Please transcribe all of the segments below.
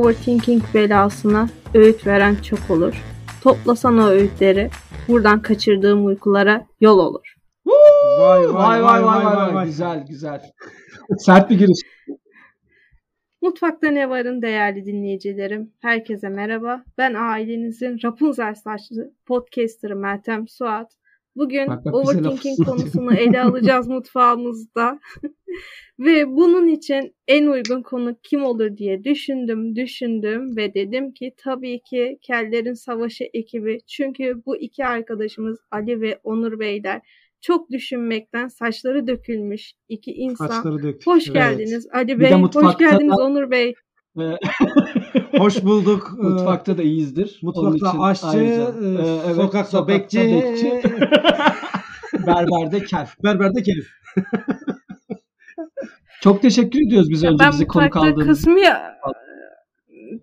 Overthinking belasına, öğüt veren çok olur. Toplasan o öğütleri, buradan kaçırdığım uykulara yol olur. Vay vay vay vay vay, vay. Güzel güzel. Sert bir giriş. Mutfakta ne varın değerli dinleyicilerim. Herkese merhaba. Ben ailenizin Rapunzel saçlı podcasterı Meltem Suat. Bugün Bak, bak, laf overthinking konusunu ele alacağız mutfağımızda. Ve bunun için en uygun konu kim olur diye düşündüm, düşündüm ve dedim ki tabii ki Kellerin Savaşı ekibi. Çünkü bu iki arkadaşımız Ali ve Onur Beyler çok düşünmekten saçları dökülmüş iki insan. Saçları dök. Hoş Evet. geldiniz Ali Bir de Bey. Hoş geldiniz da- Onur Bey. Ee, Hoş bulduk. Mutfakta da iyiyizdir. Mutfakta için aşçı, ayrıca, e, evet, sokakta bekçi. berberde kel. Berberde keyif. Çok teşekkür ediyoruz biz Ya önce ben bizi konuk mutfakta aldığınız için. kısmı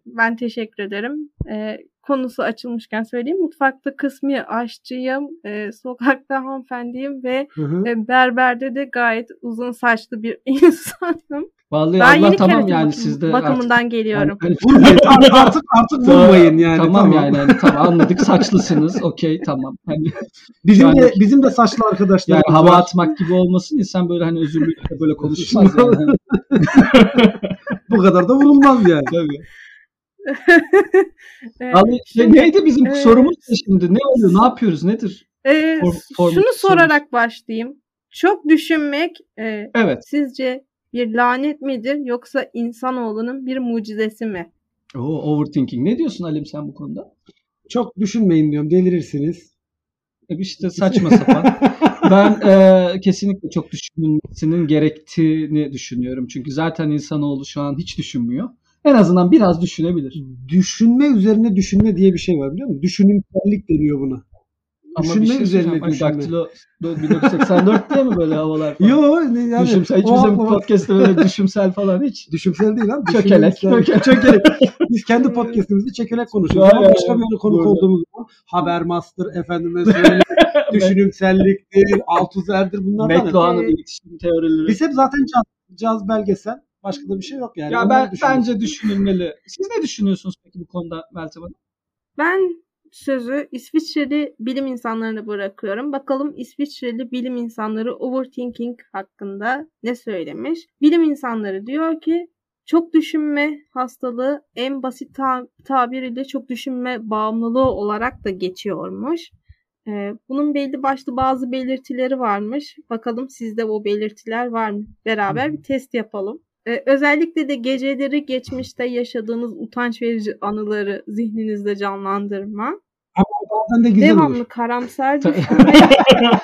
ben teşekkür ederim. Ee, konusu açılmışken söyleyeyim. Mutfakta kısmi aşçıyım. Ee, sokakta hanımefendiyim ve Hı hı. e, berberde de gayet uzun saçlı bir insanım. Vallahi Ben Allah tamam yani sizde bakımından geliyorum. artık, Vurmayın. artık, artık, artık vurmayın yani. Tamam, yani hani tamam anladık saçlısınız. Okey tamam. Hani Bizim Yani- de bizim de saçlı arkadaşlar. yani hava atmak gibi olmasın insan böyle hani özürlü böyle konuşmaz yani. Bu kadar da vurulmaz yani. tabii. Ee, Vallahi şey, şimdi- neydi bizim e, sorumuz şimdi? Ne oluyor? Ne yapıyoruz? Nedir? e, For- form- şunu sorumuz. sorarak başlayayım. Çok düşünmek e, Evet. sizce bir lanet midir yoksa insanoğlunun bir mucizesi mi? Oo, overthinking. Ne diyorsun Halim sen bu konuda? Çok düşünmeyin diyorum. Delirirsiniz. E işte saçma sapan. ben e, kesinlikle çok düşünülmesinin gerektiğini düşünüyorum. Çünkü zaten insanoğlu şu an hiç düşünmüyor. En azından biraz düşünebilir. Düşünme üzerine düşünme diye bir şey var biliyor musun? Düşünümsellik deniyor buna. Ama Düşünme bir şey üzerine düşünme. daktilo 1984 değil mi böyle havalar falan? Yo yani. Düşünsel, hiç bizim podcast'te böyle düşünsel falan hiç. Düşünsel değil abi. Çökelek, düşünümsel. Çökelek. Biz kendi podcast'imizde çökelek konuşuyoruz. Ama başka bir yere konuk olduğumuz zaman haber master, efendime söyle, düşünümselliktir, altuzerdir bunlar da. McLuhan'ın iletişim teorileri. Biz hep zaten caz, caz belgesel. Başka da bir şey yok yani. ya ben bence düşünülmeli. Siz ne düşünüyorsunuz peki bu konuda Meltem Hanım? Ben sözü İsviçreli bilim insanlarına bırakıyorum. Bakalım İsviçreli bilim insanları overthinking hakkında ne söylemiş? Bilim insanları diyor ki çok düşünme hastalığı en basit ta- tabiriyle çok düşünme bağımlılığı olarak da geçiyormuş. Ee, bunun belli başlı bazı belirtileri varmış. Bakalım sizde o belirtiler var mı? Beraber bir test yapalım. Ee, özellikle de geceleri geçmişte yaşadığınız utanç verici anıları zihninizde canlandırma. Bazen de güzel Devamlı olur. karamsar düşünme.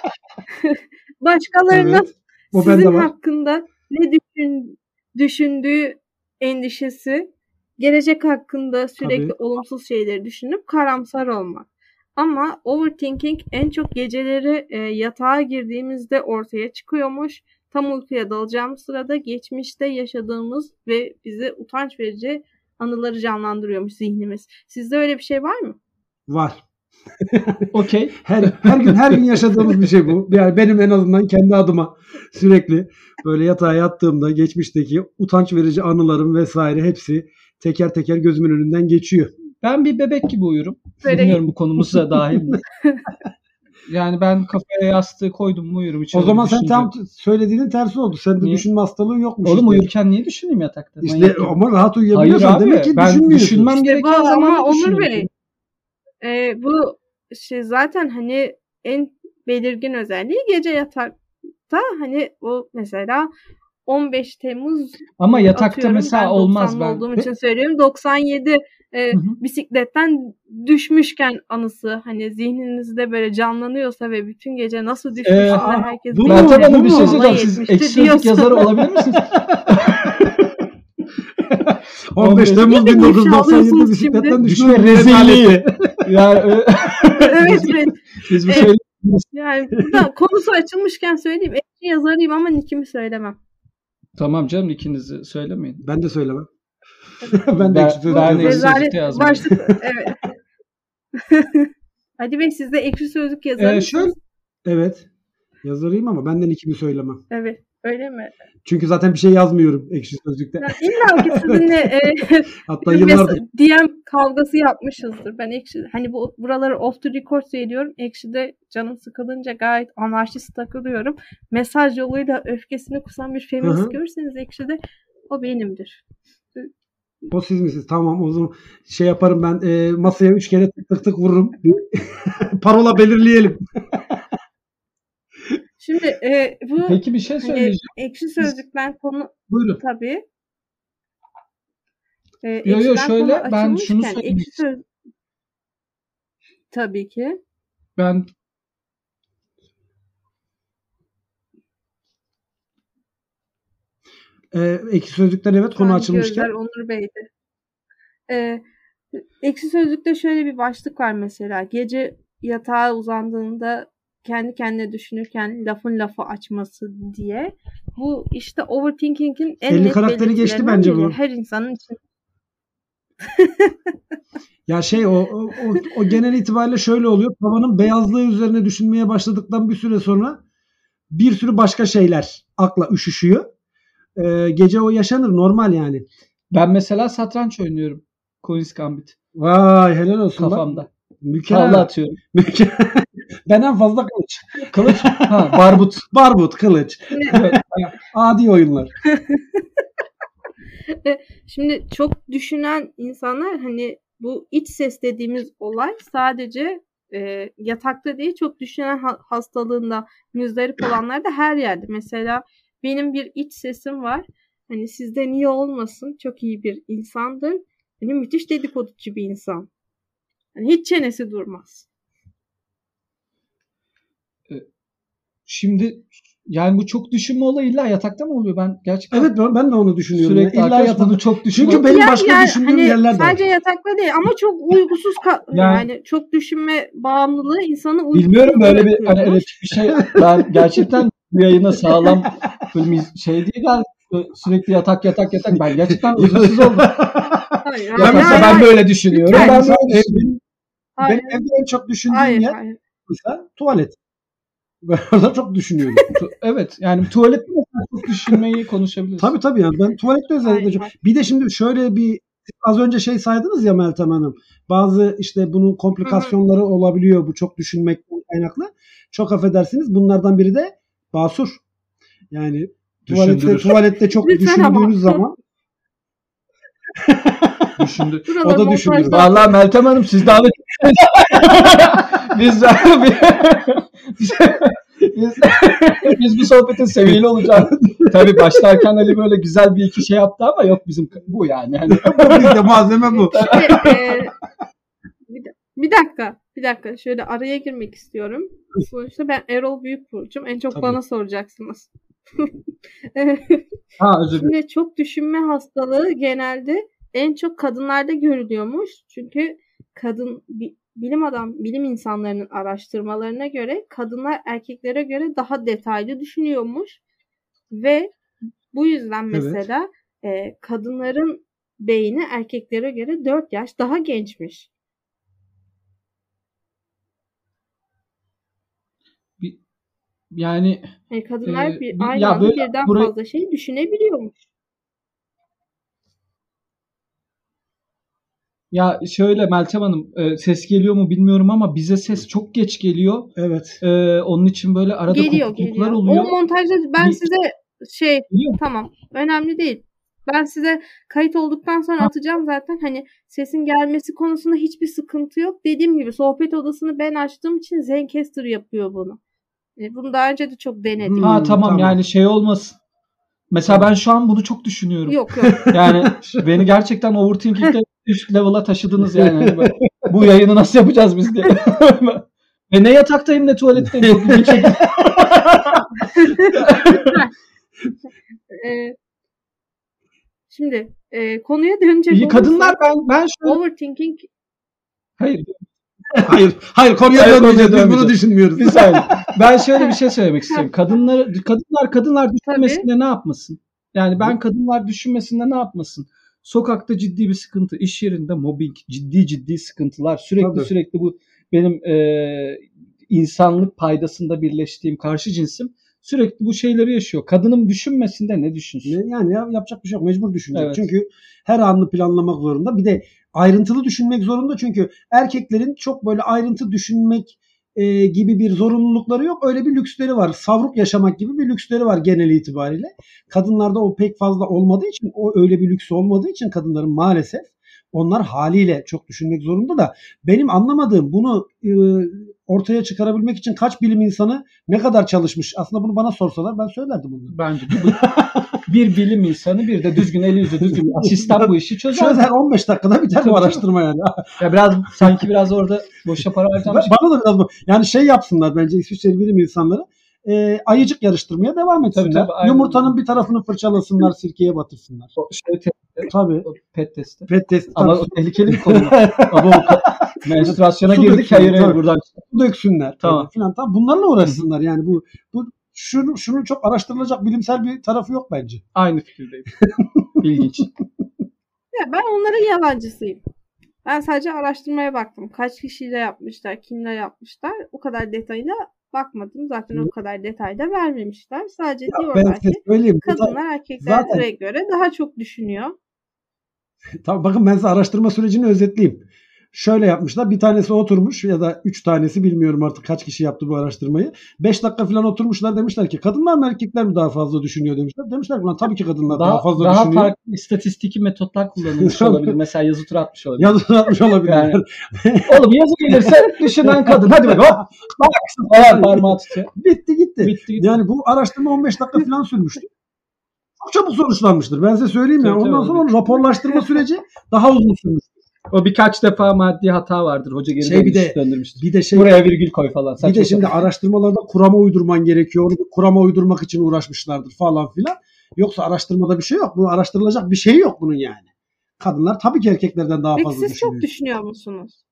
Başkalarının Evet. O sizin hakkında ne düşün, düşündüğü endişesi, gelecek hakkında sürekli Tabii. olumsuz şeyleri düşünüp karamsar olmak. Ama overthinking en çok geceleri e, yatağa girdiğimizde ortaya çıkıyormuş. Tam uykuya dalacağımız sırada geçmişte yaşadığımız ve bize utanç verici anıları canlandırıyormuş zihnimiz. Sizde öyle bir şey var mı? Var. Okey. Her, her gün her gün yaşadığımız bir şey bu. Yani benim en azından kendi adıma sürekli böyle yatağa yattığımda geçmişteki utanç verici anılarım vesaire hepsi teker teker gözümün önünden geçiyor. Ben bir bebek gibi uyurum. Böyle- Bilmiyorum bu konumuza dahil mi? Yani ben kafaya yastığı koydum mu uyurum. Hiç O zaman sen tam söylediğinin tersi oldu. Sende Niye? düşünme hastalığın yokmuş. Oğlum işte. uyurken niye düşüneyim yatakta? İşte Manyak ama rahat Hayır uyuyabiliyorsan abi demek ki ben düşünmüyorsun. düşünmem İşte gereken bu zaman ama Onur. Bey e, bu şey zaten hani en belirgin özelliği gece yatakta hani o mesela 15 Temmuz Ama yatakta atıyorum, mesela ben olmaz 90'lı ben. olduğum için söylüyorum 97 e, Hı hı. bisikletten düşmüşken anısı hani zihninizde böyle canlanıyorsa ve bütün gece nasıl düşmüşsün Ee, herkes bu mu? Meltem Hanım bir şey söyleyeceğim. Siz etmişti ekşi sözlük diyorsun. yazarı olabilir misiniz? 15 Temmuz Niye beni ifşa 1997 alıyorsunuz bisikletten düşme rezilliği. yani evet evet. biz bu Evet. söyle Yani burada konusu açılmışken söyleyeyim. Ekşi yazarıyım ama nickimi söylemem. Tamam canım ikinizi söylemeyin. Ben de söylemem. ben de Ben- ben Rezalet başlık. Evet. Hadi Bey siz de ekşi sözlük yazar Ee, şöyle Evet. Yazarıyım ama benden ikimi söylemem. Evet. Öyle mi? Çünkü zaten bir şey yazmıyorum ekşi sözlükte. Yani İlla ki sizinle e, Hatta yıllardır DM kavgası yapmışızdır. Ben ekşi hani bu buraları off the record söylüyorum. Ekşi'de canım sıkılınca gayet anarşist takılıyorum. Mesaj yoluyla öfkesini kusan bir feminist Hı hı. görürseniz ekşide o benimdir. o siz misiniz? Tamam o zaman şey yaparım ben e, masaya üç kere tık tık tık vururum. Parola belirleyelim. Şimdi e, bu Peki bir şey hani söyleyeceğim. ekşi sözlükten konu Buyurun. tabii. E, Yo, yo, şöyle, ben şunu söylemek söz... Tabii ki. Ben E, ekşi sözlükten evet konu açılmışken. Onur Bey'di. Ee, ekşi Sözlük'te şöyle bir başlık var mesela. Gece yatağa uzandığında kendi kendine düşünürken lafın lafı açması diye. Bu işte overthinking'in en 50 net karakteri geçti bence bu. Her insanın için. Ya şey o, o, o, o genel itibariyle şöyle oluyor. Tavanın beyazlığı üzerine düşünmeye başladıktan bir süre sonra bir sürü başka şeyler akla üşüşüyor. Ee, gece o yaşanır normal yani. ben mesela satranç oynuyorum. Queen's Gambit Vay helal olsun. bak. kafamda. Tavla Mükemmel. atıyorum. Mükemmel. ben en fazla kılıç. Kılıç. ha, barbut. Barbut, kılıç. Adi oyunlar. Şimdi çok düşünen insanlar hani bu iç ses dediğimiz olay sadece e, yatakta değil çok düşünen ha- hastalığında müzdarip olanlar da her yerde. Mesela benim bir iç sesim var. Hani sizde niye olmasın? Çok iyi bir insandır. Hani müthiş dedikoducu bir insan. Hani hiç çenesi durmaz. Şimdi yani bu çok düşünme olayı illa yatakta mı oluyor? Ben gerçekten Evet ben, ben de onu düşünüyorum. sürekli. İlla arkadaş yatak- bunu çok düşünüyor. Çünkü benim başka yani düşündüğüm hani yerler de var. Sadece yatakta değil ama çok uygusuz ka- Yani- yani, çok düşünme bağımlılığı insanı uygusuz Bilmiyorum böyle bir hani erotik bir şey. Ben gerçekten bu yayına sağlam bir şey değil galiba. Sürekli yatak yatak yatak. Ben gerçekten uykusuz oldum. Hayır, hayır, Yatakta hayır, ben hayır. böyle düşünüyorum. Lütfen. Ben böyle düşünüyorum. Hayır, benim evde en çok düşündüğüm hayır, yer hayır. mesela tuvalet. Ben orada çok düşünüyorum. Evet yani tuvalette çok düşünmeyi konuşabiliriz. tabii tabii yani ben tuvalette özellikle çok-. Bir de şimdi şöyle bir az önce şey saydınız ya Meltem Hanım. Bazı işte bunun komplikasyonları olabiliyor bu çok düşünmekten kaynaklı. Çok affedersiniz bunlardan biri de basur. Yani tuvalette, Düşündürür. tuvalette çok Lütfen ama. düşündüğünüz zaman Düşündü. O da montajda- Vallahi Meltem Hanım siz daha da biz biz, biz, biz bu sohbetin seviyeli olacağını tabii başlarken Ali böyle güzel bir iki şey yaptı ama yok bizim bu yani. Hani, bizde malzeme bu. Şimdi, e, bir, da- bir dakika, bir dakika. Şöyle araya girmek istiyorum. Sonuçta ben Erol Büyükburcu'm. En çok Tabii. bana soracaksınız. Ha özür dilerim. Şimdi çok düşünme hastalığı genelde en çok kadınlarda görülüyormuş. Çünkü kadın bi- bilim adam, bilim insanlarının araştırmalarına göre kadınlar erkeklere göre daha detaylı düşünüyormuş. Ve bu yüzden Evet. mesela e, kadınların beyni erkeklere göre 4 yaş daha gençmiş. Yani Yani kadınlar Ee, bir aynı ya anda birden burayı- fazla şey düşünebiliyormuş. Ya şöyle Meltem Hanım e, ses geliyor mu bilmiyorum ama bize ses çok geç geliyor. Evet. E, onun için böyle arada Geliyor kopukluklar geliyor. oluyor. O montajda ben Bir- size şey Geliyor? Tamam. Önemli değil. Ben size kayıt olduktan sonra Ha. atacağım zaten. Hani sesin gelmesi konusunda hiçbir sıkıntı yok. Dediğim gibi sohbet odasını ben açtığım için Zencaster yapıyor bunu. E, bunu daha önce de çok denedim. Hmm, Ha tamam, tamam. yani şey olmasın. Mesela ben şu an bunu çok düşünüyorum. Yok yok. Yani beni gerçekten overthinking'de üst level'a taşıdınız yani. Hani böyle, bu yayını nasıl yapacağız biz diye. Ve ne yataktayım ne tuvaletteyim. Çok ilginç. E, şimdi e, konuya dönecek İyi kadınlar olursak, ben ben şöyle overthinking hayır Hayır, hayır konuya dönmeyeceğiz. Biz bunu düşünmüyoruz. bir saniye. Ben şöyle bir şey söylemek istiyorum. Kadınlar kadınlar kadınlar düşünmesinde ne yapmasın? Yani ben kadınlar düşünmesinde ne yapmasın? Sokakta ciddi bir sıkıntı, iş yerinde mobbing, ciddi ciddi sıkıntılar, sürekli Tabii. sürekli bu benim e, insanlık paydasında birleştiğim karşı cinsim Sürekli bu şeyleri yaşıyor. Kadının düşünmesinde ne düşünsün? Yani ya, yapacak bir şey yok. Mecbur düşünecek. Evet. Çünkü her anını planlamak zorunda. Bir de ayrıntılı düşünmek zorunda. Çünkü erkeklerin çok böyle ayrıntı düşünmek e, gibi bir zorunlulukları yok. Öyle bir lüksleri var. Savruk yaşamak gibi bir lüksleri var genel itibariyle. Kadınlarda o pek fazla olmadığı için, o öyle bir lüks olmadığı için kadınların maalesef onlar haliyle çok düşünmek zorunda da benim anlamadığım bunu e, ortaya çıkarabilmek için kaç bilim insanı ne kadar çalışmış? Aslında bunu bana sorsalar ben söylerdim bunları. Bence bir, bir bilim insanı bir de düzgün eli yüzü düzgün bir asistan bu işi çözer. Çözer 15 dakikada biter bu araştırma yani. Ya biraz sanki biraz orada boşa para harcamış. Bana da biraz bu. Yani şey yapsınlar bence İsviçreli bilim insanları. E, ayıcık yarıştırmaya devam etsinler. Tabii, tabii, aynen. Yumurtanın bir tarafını fırçalasınlar, sirkeye batırsınlar. O şey te- Tabii. o pet testi. Pet test. Ama o tehlikeli bir konu. Ama o menstruasyona girdik hayır hayır buradan. su döksünler. Tamam. Filan. Tamam. Bunlarla uğraşsınlar yani bu bu şunu, şunun çok araştırılacak bilimsel bir tarafı yok bence. Aynı fikirdeyim. İlginç. Ya ben onların yalancısıyım. Ben sadece araştırmaya baktım. Kaç kişiyle yapmışlar, kimle yapmışlar. O kadar detayına bakmadım. Zaten o kadar detayda vermemişler. Sadece Ben diyorlar ki. Bu da- kadınlar erkeklere zaten- göre daha çok düşünüyor. Tamam bakın ben size araştırma sürecini özetleyeyim. Şöyle yapmışlar. Bir tanesi oturmuş ya da üç tanesi bilmiyorum artık kaç kişi yaptı bu araştırmayı. Beş dakika falan oturmuşlar demişler ki kadınlar mı erkekler mi daha fazla düşünüyor demişler. Demişler ki "Lan tabii ki kadınlar daha, Daha, fazla daha düşünüyor. farklı istatistiki metotlar kullanılmış olabilir. Mesela yazı tura atmış olabilir. Yazı atmış olabilir. Yani- Oğlum yazı gelirse düşünen kadın. Hadi bakalım. Hop. Bak. Falan parmağı tutuyor. Bitti gitti. Bitti. Yani bu araştırma 15 dakika falan sürmüştü. Çok çabuk sonuçlanmıştır. Ben size söyleyeyim ya. Ondan sonra onun raporlaştırma süreci daha uzun sürmüş. O birkaç defa maddi hata vardır. Hoca geri Şey bir de- döndürmüştür. Bir de şey Buraya virgül koy falan. bir Saçma de şimdi araştırmalarda kurama uydurman gerekiyor. Onu bir kurama uydurmak için uğraşmışlardır falan filan. Yoksa araştırmada bir şey yok. Bu araştırılacak bir şey yok bunun yani. Kadınlar tabii ki erkeklerden daha Peki fazla siz düşünüyor. çok düşünüyor musunuz?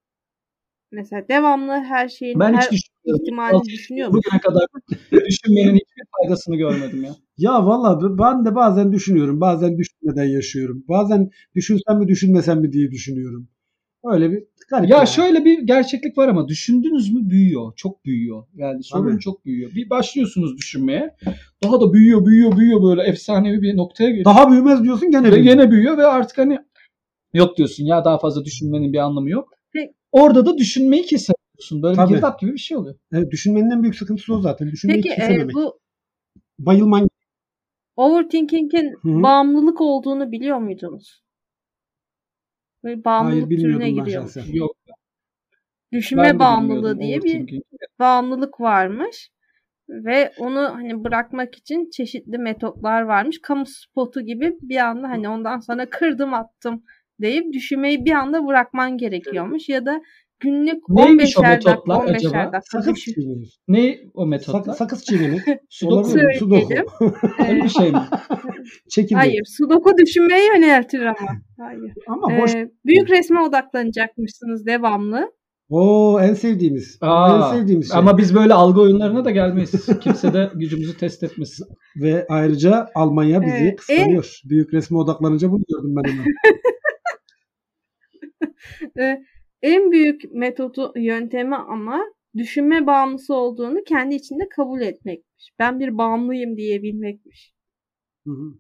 Mesela devamlı her şeyin, Ben her ihtimalini düşünüyor musunuz? Bugüne kadar düşünmenin hiçbir faydasını görmedim ya. Ya vallahi ben de bazen düşünüyorum. Bazen düşünmeden yaşıyorum. Bazen düşünsem mi düşünmesem mi diye düşünüyorum. Öyle bir garip. Ya yani. şöyle bir gerçeklik var ama düşündünüz mü büyüyor. Çok büyüyor. Yani sorun Tabii. çok büyüyor. Bir başlıyorsunuz düşünmeye. Daha da büyüyor, büyüyor, büyüyor böyle efsanevi bir noktaya geliyor. Daha büyümez diyorsun gene Ve büyüyor. gene büyüyor ve artık hani yok diyorsun ya daha fazla düşünmenin bir anlamı yok. Peki. Orada da düşünmeyi kesebiliyorsun. Böyle Tabii. bir girdap gibi bir şey oluyor. Evet, düşünmenin en büyük sıkıntısı o zaten. Düşünmeyi Peki e, kesememek. bu Bayılman. Overthinking'in Hı hı. bağımlılık olduğunu biliyor muydunuz? Böyle Hayır bağımlılık türüne bilmiyordum ben giriyor. Yok. Düşünme ben bağımlılığı diye bir bağımlılık varmış. Ve onu hani bırakmak için çeşitli metotlar varmış. Kamu spotu gibi bir anda hani ondan sonra kırdım attım deyip düşünmeyi bir anda bırakman gerekiyormuş. Ya da günlük Neymiş o 15'er dakika metotlar 15'er acaba? dakika Sakız düşün. çiğnemek. Ne o metotlar? Sak, sakız çiğnemek. Sudoku? Sudoku. Öyle bir şey mi? Çekirdeği. hayır. Sudoku düşünmeyi yöneltir ama. Hayır. Ama boş. Ee, büyük resme odaklanacakmışsınız devamlı. Oo en sevdiğimiz. Aa, en sevdiğimiz şey. Ama biz böyle algı oyunlarına da gelmeyiz. Kimse de gücümüzü test etmesin. Ve ayrıca Almanya bizi Ee, kıskanıyor. Büyük resme odaklanınca bunu gördüm ben hemen. Ee, en büyük metodu yöntemi ama düşünme bağımlısı olduğunu kendi içinde kabul etmekmiş. Ben bir bağımlıyım diyebilmekmiş. Hı hı.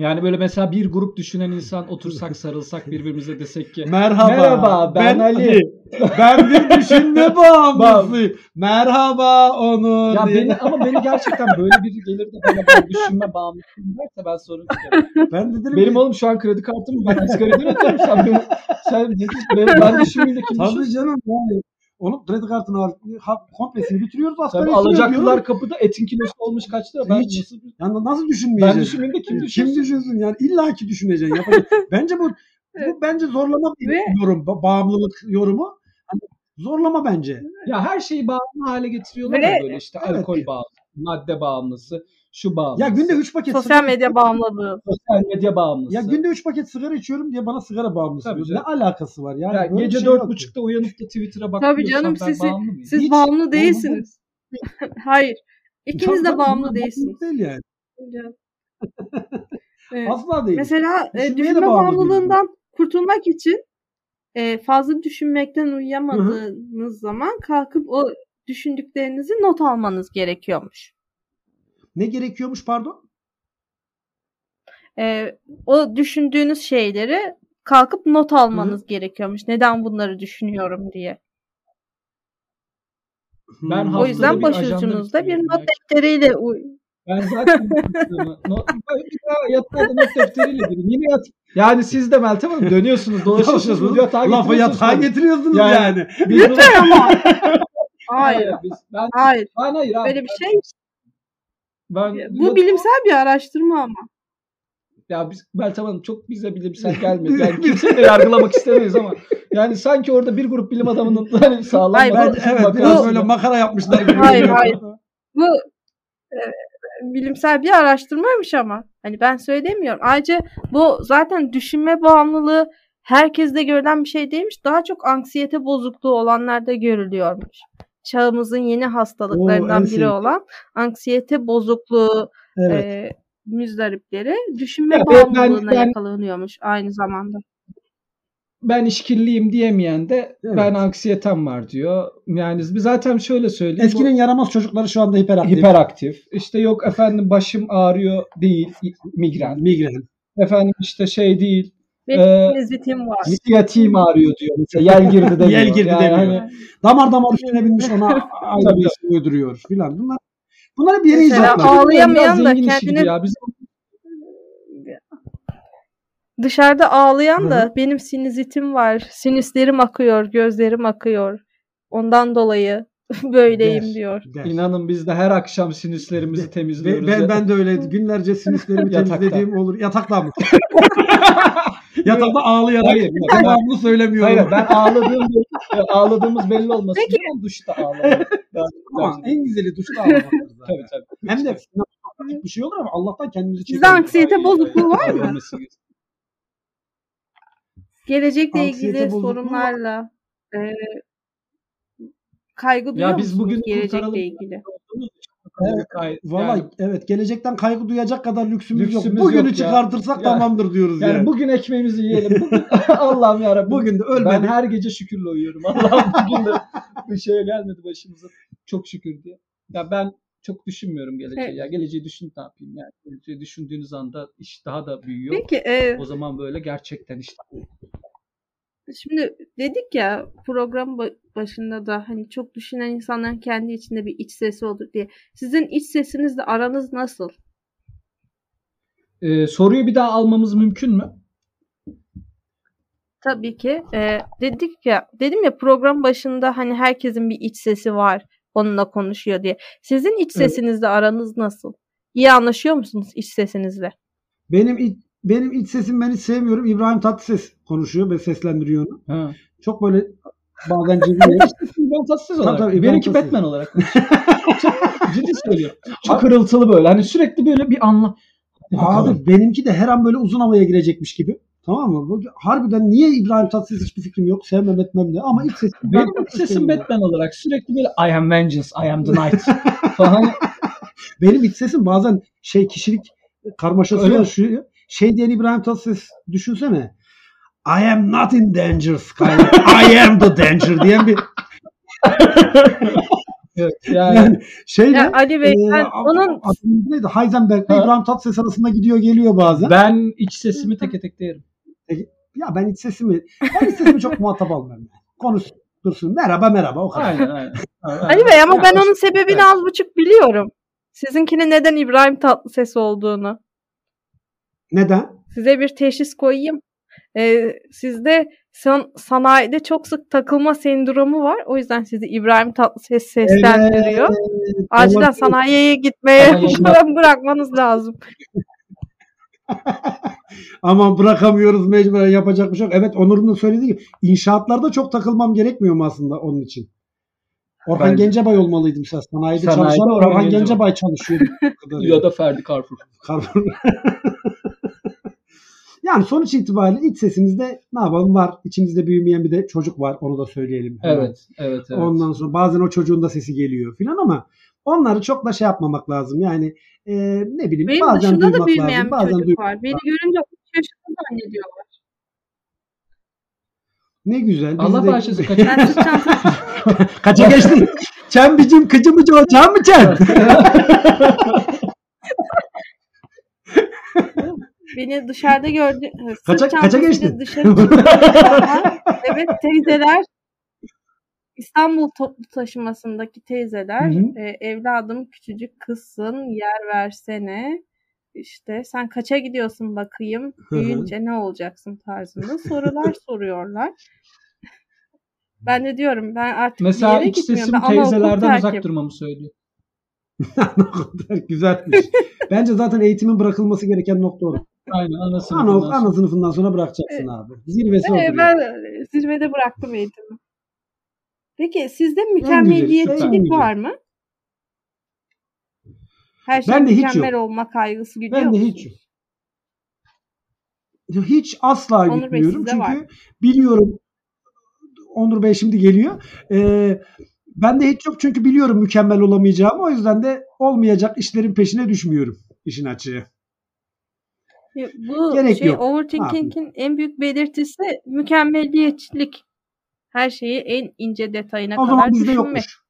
Yani böyle mesela bir grup düşünen insan otursak sarılsak birbirimize desek ki Merhaba. Merhaba, ben Ali. Ben bir düşünme bağımlısıyım. Merhaba onu. ya beni ama beni gerçekten böyle biri gelir de bana ben düşünme bağımlısıyım derse ben sorun çıkarım. Ben de dedim Benim ki, oğlum şu an kredi kartım? Ben asgari ödüyorum. Sen sen ben, ben düşünmeyeyim de kim Tabii düşünsün? canım yani. Onun kredi kartını al, ha, komplesini bitiriyoruz. Tabii alacaklılar kapıda etin kilosu olmuş kaç lira? Ben Hiç. nasıl Yani nasıl ben düşünmeyeceksin? düşünmeyeyim de kim Kim düşünsün? düşünsün yani illa ki düşüneceksin. Yapacak. bence bu bu bence zorlama bir Ve- yorum. ba- Bağımlılık yorumu. Hani zorlama bence. Ya her şeyi bağımlı hale getiriyorlar Ve- böyle işte Evet. alkol bağımlısı, madde bağımlısı, şu bağımlısı. Ya günde 3 paket Sosyal sigara, medya bağımlılığı. sosyal medya bağımlısı. ya günde 3 paket sigara içiyorum diye bana sigara bağımlısı Tabii diyor. Ne canım. alakası var yani? Ya böyle bir gece şey dört yok ki. buçukta uyanıp da Twitter'a bak Tabii canım, ben sizi- bağımlı mıyım? Siz Hiç bağımlı değilsiniz. Hayır. İkiniz de bağımlı değilsiniz. Değil yani. Evet. Asla değil. Mesela e, düşünme bağımlı bağımlılığından kurtulmak için e, fazla düşünmekten uyuyamadığınız zaman kalkıp o düşündüklerinizi not almanız gerekiyormuş. Ne gerekiyormuş pardon? Ee, o düşündüğünüz şeyleri kalkıp not almanız gerekiyormuş. Neden bunları düşünüyorum diye. Hmm. Ben O haftada yüzden bir başucunuzda bir not defteriyle uy- Ben zaten not, yatağa not defteriyle gireyim. Yine yat. Yani siz de Meltem Hanım dönüyorsunuz, dolaşıyorsunuz, yatağa Lafı getiriyorsunuz. yatağa getiriyorsunuz Yani- yani. Biz bunu- Hayır. Biz, ben, Hayır. ben hayır abi. Böyle bir şey. Ben, Bu bilimsel bir araştırma ama. Ya biz, Meltem Hanım çok bize bilimsel gelmedi. Yani kimseyi de yargılamak istemeyiz ama. Yani sanki orada bir grup bilim adamının hani sağlam Hayır, Ben, evet biraz böyle makara yapmışlar gibi. Hayır, hayır. Bu e, bilimsel bir araştırmaymış ama. Hani ben söylemiyorum. Ayrıca bu zaten düşünme bağımlılığı herkeste görülen bir şey değilmiş. Daha çok anksiyete bozukluğu olanlarda görülüyormuş. Çağımızın yeni hastalıklarından Oo, biri olan anksiyete bozukluğu Evet. e, müzdaripleri düşünme Ya ben- bağımlılığına ben- yakalanıyormuş aynı zamanda. ben işkilliyim diyemeyen de Evet. ben anksiyetem var diyor. Yani biz zaten şöyle söyleyeyim. Eskinin yaramaz çocukları şu anda bu hiperaktif. hiperaktif. İşte yok efendim başım ağrıyor değil migren. Migren. Efendim işte şey değil. Benim Ee, sinüzitim var. Siyatiğim ağrıyor diyor mesela. Yel girdi demiyor. Yel girdi Yani demiyor. hani- Damar damar üstüne binmiş ona aynı bir isim uyduruyor filan. Bunlar bunlar bir yere Mesela icatlar. ağ- Ağlayamayan da kendini- ya. Biz Dışarıda ağlayan da benim sinüzitim var. Sinüslerim akıyor, gözlerim akıyor. Ondan dolayı böyleyim Der. diyor. Der. İnanın biz de her akşam sinüslerimizi temizliyoruz. ben, ya. ben de öyle günlerce sinüslerimi temizlediğim olur. Yatakta mı? Yatakta ağlayarak Hayır, devamlı söylemiyorum. Hayır ben ağladığım ağladığımız belli olmasın Peki. ben duşta ağladım. Ben- Ama en güzeli duşta zaten. tabii tabii. Hem de bir şey olur ama Allah'tan kendimizi Sizde çekelim. anksiyete bozukluğu var mı? Gelecekle Anksiyete ilgili sorunlarla e, kaygı duyuyor Ya biz bugün gelecekle ilgili? Evet, Gayet- Vallahi yani- evet gelecekten kaygı duyacak kadar lüksümüz, yok. Lüksümüz Bugünü yok ya. çıkartırsak Yani- tamamdır diyoruz yani. Yani bugün ekmeğimizi yiyelim. Bugün, Allah'ım yarabbim. Bugün de ben ölmedik. her gece şükürle uyuyorum. Allah'ım bugün de bir şeye gelmedi başımıza. Çok şükür diye. Ya ben çok düşünmüyorum geleceği. Evet. Ya geleceği düşün ne yapayım yani. Geleceği düşündüğünüz anda iş daha da büyüyor. Peki e, O zaman böyle gerçekten işte. Şimdi dedik ya program ba- başında da hani çok düşünen insanların kendi içinde bir iç sesi olur diye. Sizin iç sesinizle aranız nasıl? Ee, soruyu bir daha almamız mümkün mü? Tabii ki. E, dedik ya, dedim ya program başında hani herkesin bir iç sesi var. Onunla konuşuyor diye. Sizin iç Evet. sesinizle aranız nasıl? İyi anlaşıyor musunuz iç sesinizle? Benim iç, benim iç sesim ben hiç sevmiyorum. İbrahim Tatlıses konuşuyor ve seslendiriyor onu. Ha. Çok böyle bazen. Ben tatsız Tabii, olarak. tabii, İbrahim Benimki Tatlıses. Batman olarak. Çok ciddi söylüyorum. Çok hırıltılı böyle. Hani sürekli böyle bir anla. Abi benimki de her an böyle uzun havaya girecekmiş gibi. Tamam mı? Harbiden niye İbrahim Tatlıses hiçbir fikrim yok. Sevmem etmem de. Ama iç sesim. Benim sesim Batman olarak sürekli böyle I am vengeance, I am the night falan. Benim iç sesim bazen şey kişilik karmaşası yaşıyor. Şey diyen İbrahim Tatlıses düşünsene. I am not in danger Skyler. I am the danger diyen bir Evet, yani, yani şeyle Ya Ali Bey e, ben a- onun adı neydi? Heisenberg'le Ha. İbrahim Tatlıses arasında gidiyor geliyor bazen. ben iç sesimi teke tek derim. Ya ben iç sesimi ben iç sesimi çok muhatap almıyorum. Konuş dursun. Merhaba merhaba o kadar. Aynen aynen. Ali Bey ama Ya, ben onun sebebini evet. az buçuk biliyorum. Sizinkinin neden İbrahim Tatlıses olduğunu. Neden? Size bir teşhis koyayım. Ee, sizde san- sanayide çok sık takılma sendromu var. O yüzden sizi İbrahim Tatlıses seslendiriyor. Evet, Acilen olabilir. sanayiye gitmeye Sanayiye- bırakmanız lazım. Ama bırakamıyoruz mecburen yapacak bir şey yok. Evet Onur'un da söylediği gibi inşaatlarda çok takılmam gerekmiyor mu aslında onun için? Orhan Bence- Gencebay olmalıydım mesela. Sanayide, Sanayide çalışan Orhan Orhan, Gencebay. Gencebay çalışıyor. ya da Ferdi Carrefour. yani sonuç itibariyle iç sesimizde ne yapalım var. İçimizde büyümeyen bir de çocuk var. Onu da söyleyelim. Evet, evet, evet. Ondan sonra bazen o çocuğun da sesi geliyor filan ama onları çok da şey yapmamak lazım. Yani e, ne bileyim Benim bazen dışında da duymak büyümeyen lazım. bir Bazen çocuk duymak var. Beni görünce 3 yaşında zannediyorlar. Ne güzel. Allah de- bağışlasın Kaça geçtin? Çembicim kıcı mıcı o çam mı çen? beni dışarıda gördü. Kaça- kaça geçtin? Dışarı evet teyzeler İstanbul toplu taşımasındaki teyzeler Hı hı. e, evladım küçücük kızsın yer versene işte sen kaça gidiyorsun bakayım büyüyünce ne olacaksın tarzında sorular soruyorlar. Ben de diyorum ben artık bir Mesela yere iç gitmiyorum. sesim Ben teyzelerden uzak durmamı söylüyor. ne kadar güzelmiş. Bence zaten eğitimin bırakılması gereken nokta o. Aynen ana Ana, sınıfından sonra. ana sınıfından sonra bırakacaksın abi. Zirvesi Ee, ben zirvede bıraktım eğitimi. Peki sizde mükemmeliyetçilik var mı? Her şey Ben de hiç mükemmel yok. olma kaygısı gidiyor Ben de hiç yok. Hiç asla Onur Bey, gitmiyorum. sizde Çünkü var. biliyorum Onur Bey şimdi geliyor. Ee, ben de hiç yok çünkü biliyorum mükemmel olamayacağımı. O yüzden de olmayacak işlerin peşine düşmüyorum işin açığı. Bu Gerek şey yok. overthinking'in en büyük belirtisi mükemmeliyetçilik. Her şeyi en ince detayına O kadar zaman bizde düşünmek. yokmuş.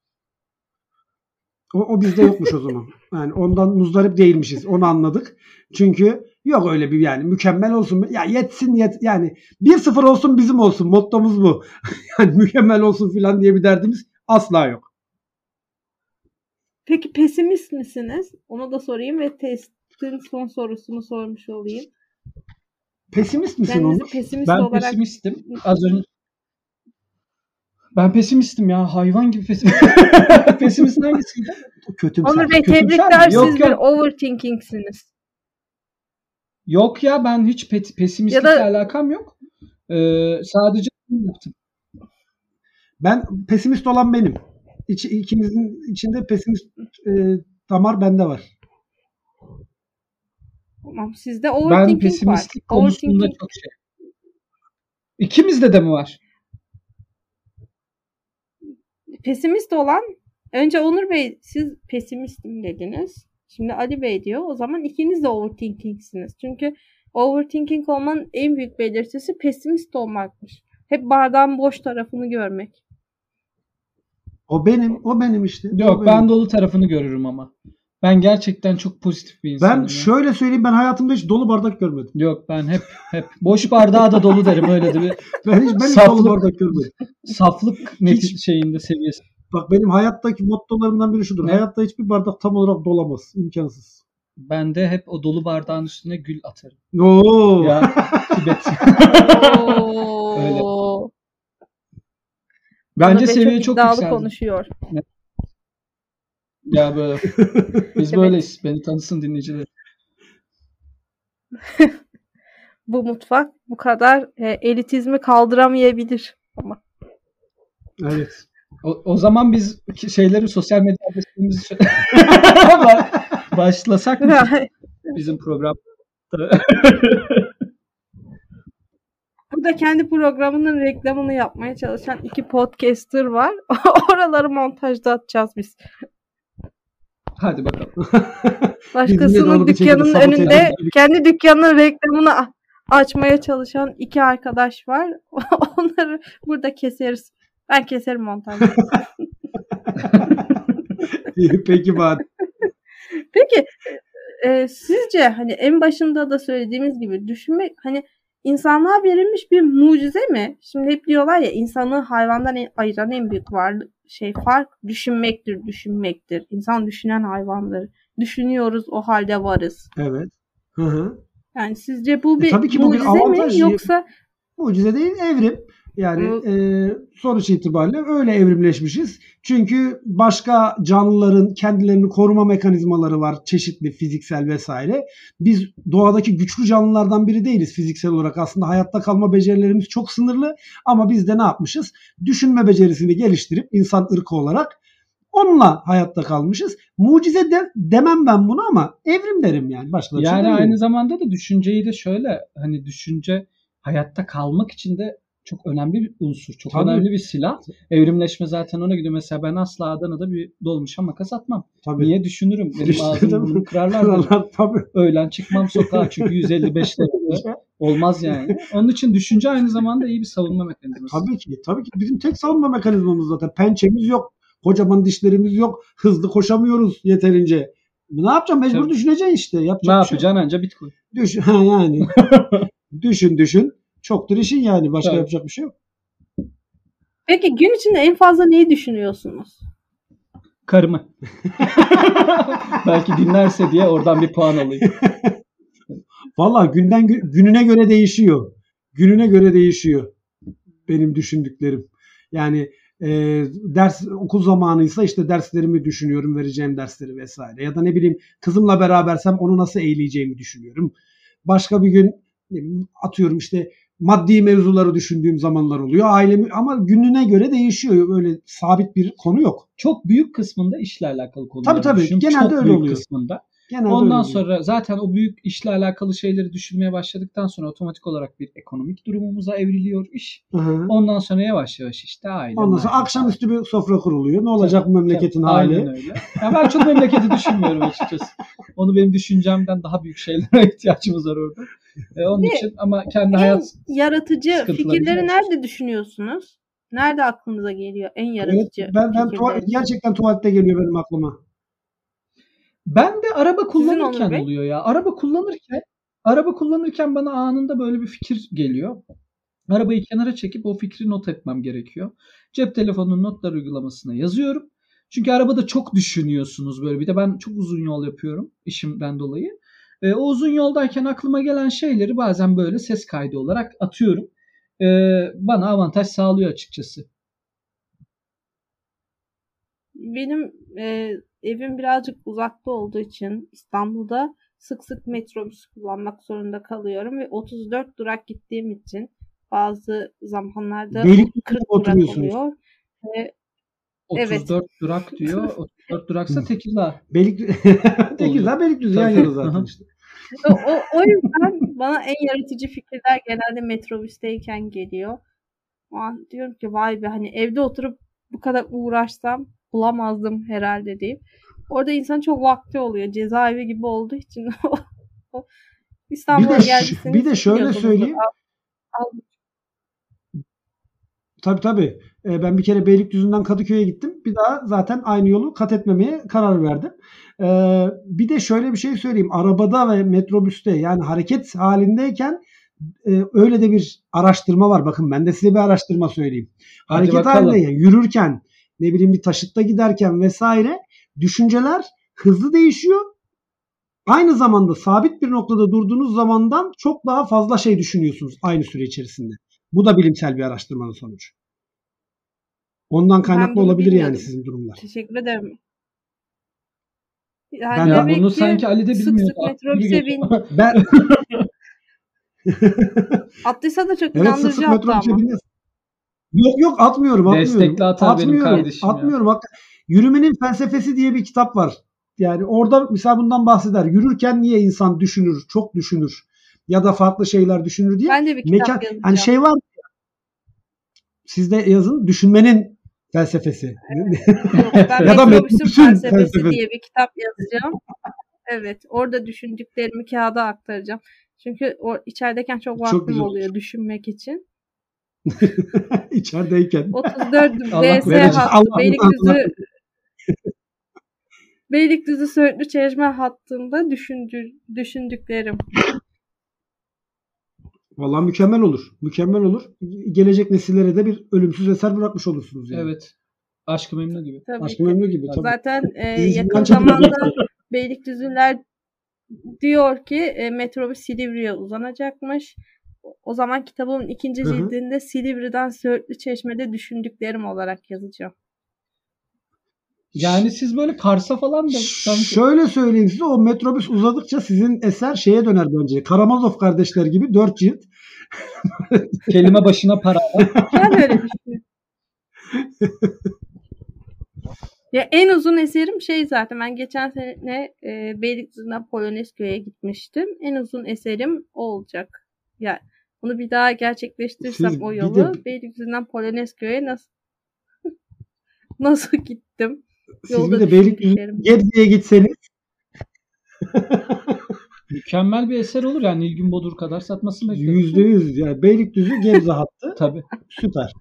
O, o bizde yokmuş o zaman. Yani ondan muzdarip değilmişiz. Onu anladık. Çünkü yok öyle bir yani mükemmel olsun. Ya yetsin yet yani 1-0 olsun bizim olsun. Mottomuz bu. yani mükemmel olsun filan diye bir derdimiz asla yok. Peki pesimist misiniz? Onu da sorayım ve testin son sorusunu sormuş olayım. Pesimist misin Kendinizi Onur? pesimist Ben olarak pesimistim. Az önce ben pesimistim ya. Hayvan gibi pesimist. Pesimistin hangisiydi? Kötümser. Onur Bey tebrikler? Yok, siz bir yok. overthinkingsiniz. Yok ya ben hiç pe- pesimistlikle Ya da- alakam yok. Ee, sadece yaptım. Ben pesimist olan benim. İç, ikimizin içinde pesimist e, damar bende var. Tamam sizde Ben overthinking pesimistlik var. konusunda Overthinking çok şey. İkimizde de mi var? pesimist olan önce Onur Bey siz pesimistim dediniz. Şimdi Ali Bey diyor. O zaman ikiniz de overthinkingsiniz. Çünkü overthinking olmanın en büyük belirtisi pesimist olmakmış. Hep bardağın boş tarafını görmek. O benim, o benim işte. O Yok benim. ben dolu tarafını görürüm ama. Ben gerçekten çok pozitif bir insanım. Ben ya. şöyle söyleyeyim ben hayatımda hiç dolu bardak görmedim. Yok ben hep hep boş bardağı da dolu derim öyle de bir Ben hiç ben hiç Saflık. dolu bardak görmedim. saflık neti Hiç. şeyinde seviyesi. Bak benim hayattaki mottolarımdan biri şudur. Ne? Hayatta hiçbir bardak tam olarak dolamaz. İmkansız. Ben de hep o dolu bardağın üstüne gül atarım. Oo. Ya Tibet. Oo. Bence seviye çok iddialı yükseldi. konuşuyor. Ya böyle. Biz Evet. böyleyiz. Beni tanısın dinleyiciler. Bu mutfak bu kadar e, elitizmi kaldıramayabilir. Ama Evet. O, o zaman biz şeyleri sosyal medya adreslerimizi başlasak mı bizim program? Burada kendi programının reklamını yapmaya çalışan iki podcaster var. Oraları montajda atacağız biz. Hadi bakalım. Başkasının dükkanının önünde kendi dükkanının reklamını açmaya çalışan iki arkadaş var. Onları burada keseriz. Ben keserim montajda. Peki bari. Peki e, sizce hani en başında da söylediğimiz gibi düşünmek hani insanlığa verilmiş bir mucize mi? Şimdi hep diyorlar ya insanlığı hayvandan ayıran en büyük varlık şey fark düşünmektir, düşünmektir. İnsan düşünen hayvandır. Düşünüyoruz o halde varız. Evet. Hı hı. Yani sizce bu bir E, tabii ki bu bir mucize mi avantaj. yoksa Mucize değil evrim. Yani Hı. e, sonuç itibariyle öyle evrimleşmişiz. Çünkü başka canlıların kendilerini koruma mekanizmaları var. Çeşitli fiziksel vesaire. Biz doğadaki güçlü canlılardan biri değiliz fiziksel olarak. Aslında hayatta kalma becerilerimiz çok sınırlı. Ama biz de ne yapmışız? Düşünme becerisini geliştirip insan ırkı olarak onunla hayatta kalmışız. Mucize de, demem ben bunu ama evrim derim yani. Başka şey Yani aynı zamanda da düşünceyi de şöyle hani düşünce hayatta kalmak için de çok önemli bir unsur. Çok Tabii. önemli bir silah. Evrimleşme zaten ona gidiyor. Mesela ben asla Adana'da bir dolmuşa makas atmam. Tabii. Niye düşünürüm? Benim İşte ağzım değil mi? burnumu kırarlar. tabii. Öğlen çıkmam sokağa çünkü 155 derece. Olmaz yani. Onun için düşünce aynı zamanda iyi bir savunma mekanizması. Tabii ki. Tabii ki. Bizim tek savunma mekanizmamız zaten. Pençemiz yok. Kocaman dişlerimiz yok. Hızlı koşamıyoruz yeterince. Ne yapacağım? Mecbur Tabii. düşüneceksin işte. Yapacak Ne şey yapacaksın anca Bitcoin. Düşün, ha yani. düşün düşün. Çoktur işin yani. Başka Tabii. yapacak bir şey yok. Peki gün içinde en fazla neyi düşünüyorsunuz? Karımı. Belki dinlerse diye oradan bir puan alayım. Valla günden gü- gününe göre değişiyor. Gününe göre değişiyor. Benim düşündüklerim. Yani e, ders okul zamanıysa işte derslerimi düşünüyorum, vereceğim dersleri vesaire. Ya da ne bileyim kızımla berabersem onu nasıl eğleyeceğimi düşünüyorum. Başka bir gün atıyorum işte maddi mevzuları düşündüğüm zamanlar oluyor. Ailemi ama gününe göre değişiyor. Öyle sabit bir konu yok. Çok büyük kısmında işle alakalı konuları Tabii, tabii. düşünüyorum. Genelde Çok öyle büyük oluyor. kısmında. Genelde öyle Ondan oluyor. sonra zaten o büyük işle alakalı şeyleri düşünmeye başladıktan sonra otomatik olarak bir ekonomik durumumuza evriliyor iş. Hı hı. Ondan sonra yavaş yavaş işte aile. Ondan sonra mahalle akşamüstü bir sofra kuruluyor. Ne olacak bu memleketin Tabii, hali? Aynen öyle. Ya ben çok memleketi düşünmüyorum açıkçası. Onu benim düşüncemden daha büyük şeylere ihtiyacımız var orada. E, onun Ne? için ama kendi En hayat yaratıcı fikirleri nerede düşünüyorsunuz? Nerede aklınıza geliyor en Evet, yaratıcı ben, ben tuva- fikirleriniz? gerçekten tuvalette geliyor benim aklıma. Ben de araba kullanırken oluyor ya. Araba kullanırken araba kullanırken bana anında böyle bir fikir geliyor. Arabayı kenara çekip o fikri not etmem gerekiyor. Cep telefonunun notlar uygulamasına yazıyorum. Çünkü arabada çok düşünüyorsunuz böyle. Bir de ben çok uzun yol yapıyorum işimden dolayı. E, o uzun yoldayken aklıma gelen şeyleri bazen böyle ses kaydı olarak atıyorum. E, bana avantaj sağlıyor açıkçası. Benim e, evim birazcık uzakta olduğu için İstanbul'da sık sık metrobüs kullanmak zorunda kalıyorum ve 34 durak gittiğim için bazı zamanlarda Beylikdüzü'nde 40 durak oluyor. Ve 34 Evet. durak diyor. 34 duraksa Tekirdağ. Belik Tekirdağ Beylikdüzü yan yana zaten işte. o, o, o yüzden bana en yaratıcı fikirler genelde metrobüsteyken geliyor. O an diyorum ki vay be hani evde oturup bu kadar uğraşsam bulamazdım herhalde deyip. Orada insan çok vakti oluyor. Cezaevi gibi olduğu için İstanbul'a Bir de ş- geldiyseniz bir de şöyle söyleyeyim. Al- al- Tabii tabii. Ee, ben bir kere Beylikdüzü'nden Kadıköy'e gittim. Bir daha zaten aynı yolu kat etmemeye karar verdim. Ee, bir de şöyle bir şey söyleyeyim. Arabada ve metrobüste yani hareket halindeyken e, öyle de bir araştırma var. Bakın ben de size bir araştırma söyleyeyim. Hareket bakalım. halindeyken, yürürken, ne bileyim bir taşıtta giderken vesaire düşünceler hızlı değişiyor. Aynı zamanda sabit bir noktada durduğunuz zamandan çok daha fazla şey düşünüyorsunuz aynı süre içerisinde. Bu da bilimsel bir araştırmanın sonucu. Ondan kaynaklı olabilir yani sizin durumlar. Teşekkür ederim. Ben Yani de Ya bunu ki sanki Ali de sık bilmiyor. sık metrobüse bin, Ben attıysa da çok evet sık inandırıcı sık attı metrobüse ama. Yok yok atmıyorum atmıyorum. Destekli atar benim atmıyorum, kardeşim ya. Atmıyorum. Bak, Yürümenin felsefesi diye bir kitap var. Yani orada mesela bundan bahseder. Yürürken niye insan düşünür, çok düşünür ya da farklı şeyler düşünür diye. Ben de bir kitap Mekan, yazacağım. hani şey var ya, sizde yazın düşünmenin felsefesi. Yok, ben Ya da Metrobüsün felsefesi felsefesi. diye bir kitap yazacağım. Evet, orada düşündüklerimi kağıda aktaracağım. Çünkü o içerideyken çok Çok vaktim güzel. oluyor düşünmek için. İçerideyken. 34 Allah VS hattı Beylikdüzü Beylikdüzü Söğütlü Çeşme hattında düşündü, düşündüklerim. Vallahi mükemmel olur. Mükemmel olur. Gelecek nesillere de bir ölümsüz eser bırakmış olursunuz. Yani. Evet. Aşkı memnu gibi. Tabii Aşkı memnu gibi. Tabii. Zaten e, yakın zamanda Beylikdüzüler diyor ki e, metrobüs Silivri'ye uzanacakmış. O- zaman kitabımın ikinci cildinde Silivri'den Söğütlü Çeşme'de düşündüklerim olarak yazacağım. Yani siz böyle Kars'a falan da sanki Şöyle söyleyeyim size o metrobüs uzadıkça sizin eser şeye döner bence. Karamazov kardeşler gibi dört cilt. kelime başına para. Ben öyle düşünüyorum. ya en uzun eserim şey zaten ben geçen sene e, Beylikdüzü'nden Polonezköy'e gitmiştim. En uzun eserim o olacak. Yani bunu bir daha gerçekleştirirsem Siz o yolu de- Beylikdüzü'nden Polonezköy'e nasıl nasıl gittim? Siz bir de Beylikdüzü. Gebze'ye gitseniz Mükemmel bir eser olur yani Nilgün Bodur kadar satmasını bekliyorum. yüzde yüz yani Beylikdüzü Gebze hattı Tabii. süper.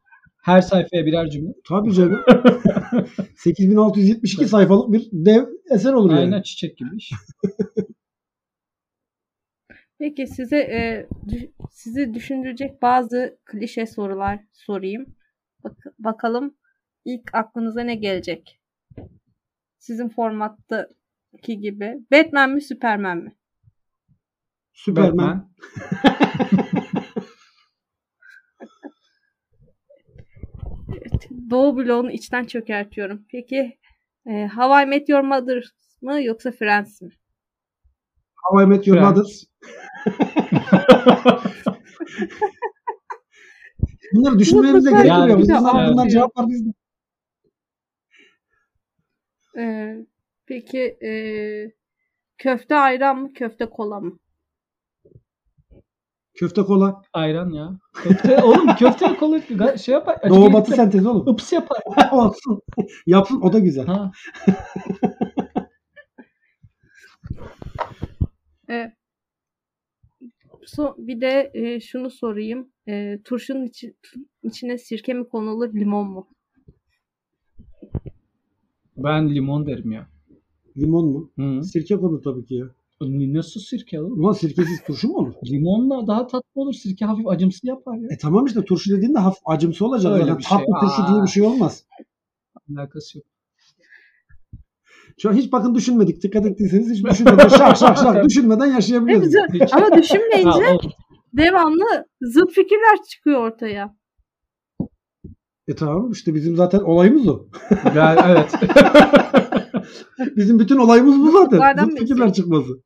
Her sayfaya birer cümle. Tabii canım. 8672 sayfalık bir dev eser olur yani. Aynen çiçek gibi iş. Peki size e, sizi düşündürecek bazı klişe sorular sorayım. Bak- bakalım ilk aklınıza ne gelecek? Sizin formattaki gibi. Batman mi Superman mi? Süperman. Batman. Evet, Doğu bloğunu içten çökertiyorum. Peki e, How I Met Your Mother mı yoksa Friends mi? How I Met Your Friends. Mother. Bunları düşünmemize gerek yok. Biz bunlar, anlatıyor. cevaplar bizde. E, peki e, köfte ayran mı köfte kola mı? Köfte kola. Ayran ya. Köfte, oğlum köfte kola şey yapar. Doğu batı sentezi oğlum. Ips yapar. Olsun. Yapsın o da güzel. Ha. E, so, bir de e, şunu sorayım. E, turşunun içi- içine sirke mi konulur limon mu? Ben limon derim ya. Limon mu? Hı. Sirke konu tabii ki ya. Nasıl sirke oğlum? Ulan sirkesiz turşu mu olur? Limonla daha tatlı olur. Sirke hafif acımsı yapar ya. E tamam işte turşu dediğinde hafif acımsı olacak. Öyle Zaten bir şey. tatlı turşu Aa. diye bir şey olmaz. Alakası yok. Şu an hiç bakın düşünmedik. Dikkat ettiyseniz hiç düşünmeden şak şak şak düşünmeden yaşayabiliyoruz. Ama düşünmeyince devamlı zıt fikirler çıkıyor ortaya. E tamam işte bizim zaten olayımız o. Ben, evet. Bizim bütün olayımız bu zaten. Zıt fikirler çıkması.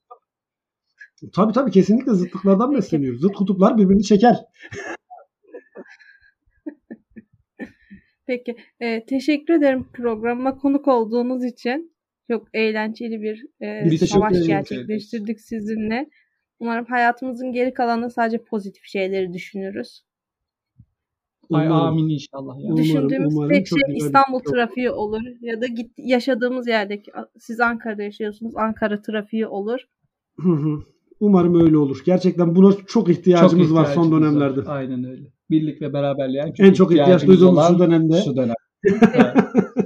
Tabii tabii kesinlikle zıtlıklardan besleniyoruz. Zıt kutuplar birbirini çeker. Peki. e, teşekkür ederim programa konuk olduğunuz için. Çok eğlenceli bir e, Biz savaş gerçekleştirdik sizinle. Umarım hayatımızın geri kalanında sadece pozitif şeyleri düşünürüz. Ay amin inşallah ya. Umarım, Düşündüğümüz umarım tek çok şey İstanbul bir- trafiği olur ya da git yaşadığımız yerdeki siz Ankara'da yaşıyorsunuz Ankara trafiği olur. Hı hı. Umarım öyle olur. Gerçekten buna çok ihtiyacımız var son ihtiyacımız var. dönemlerde. Aynen öyle. Birlik ve beraberliğe En çok ihtiyaç duyduğumuz şu dönemde. Şu dönem.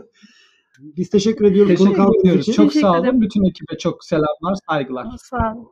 Biz teşekkür ediyoruz. Teşekkür ediyoruz. için. Çok Teşekkür sağ ederim. olun. Bütün ekibe çok selamlar, saygılar. Sağ olun.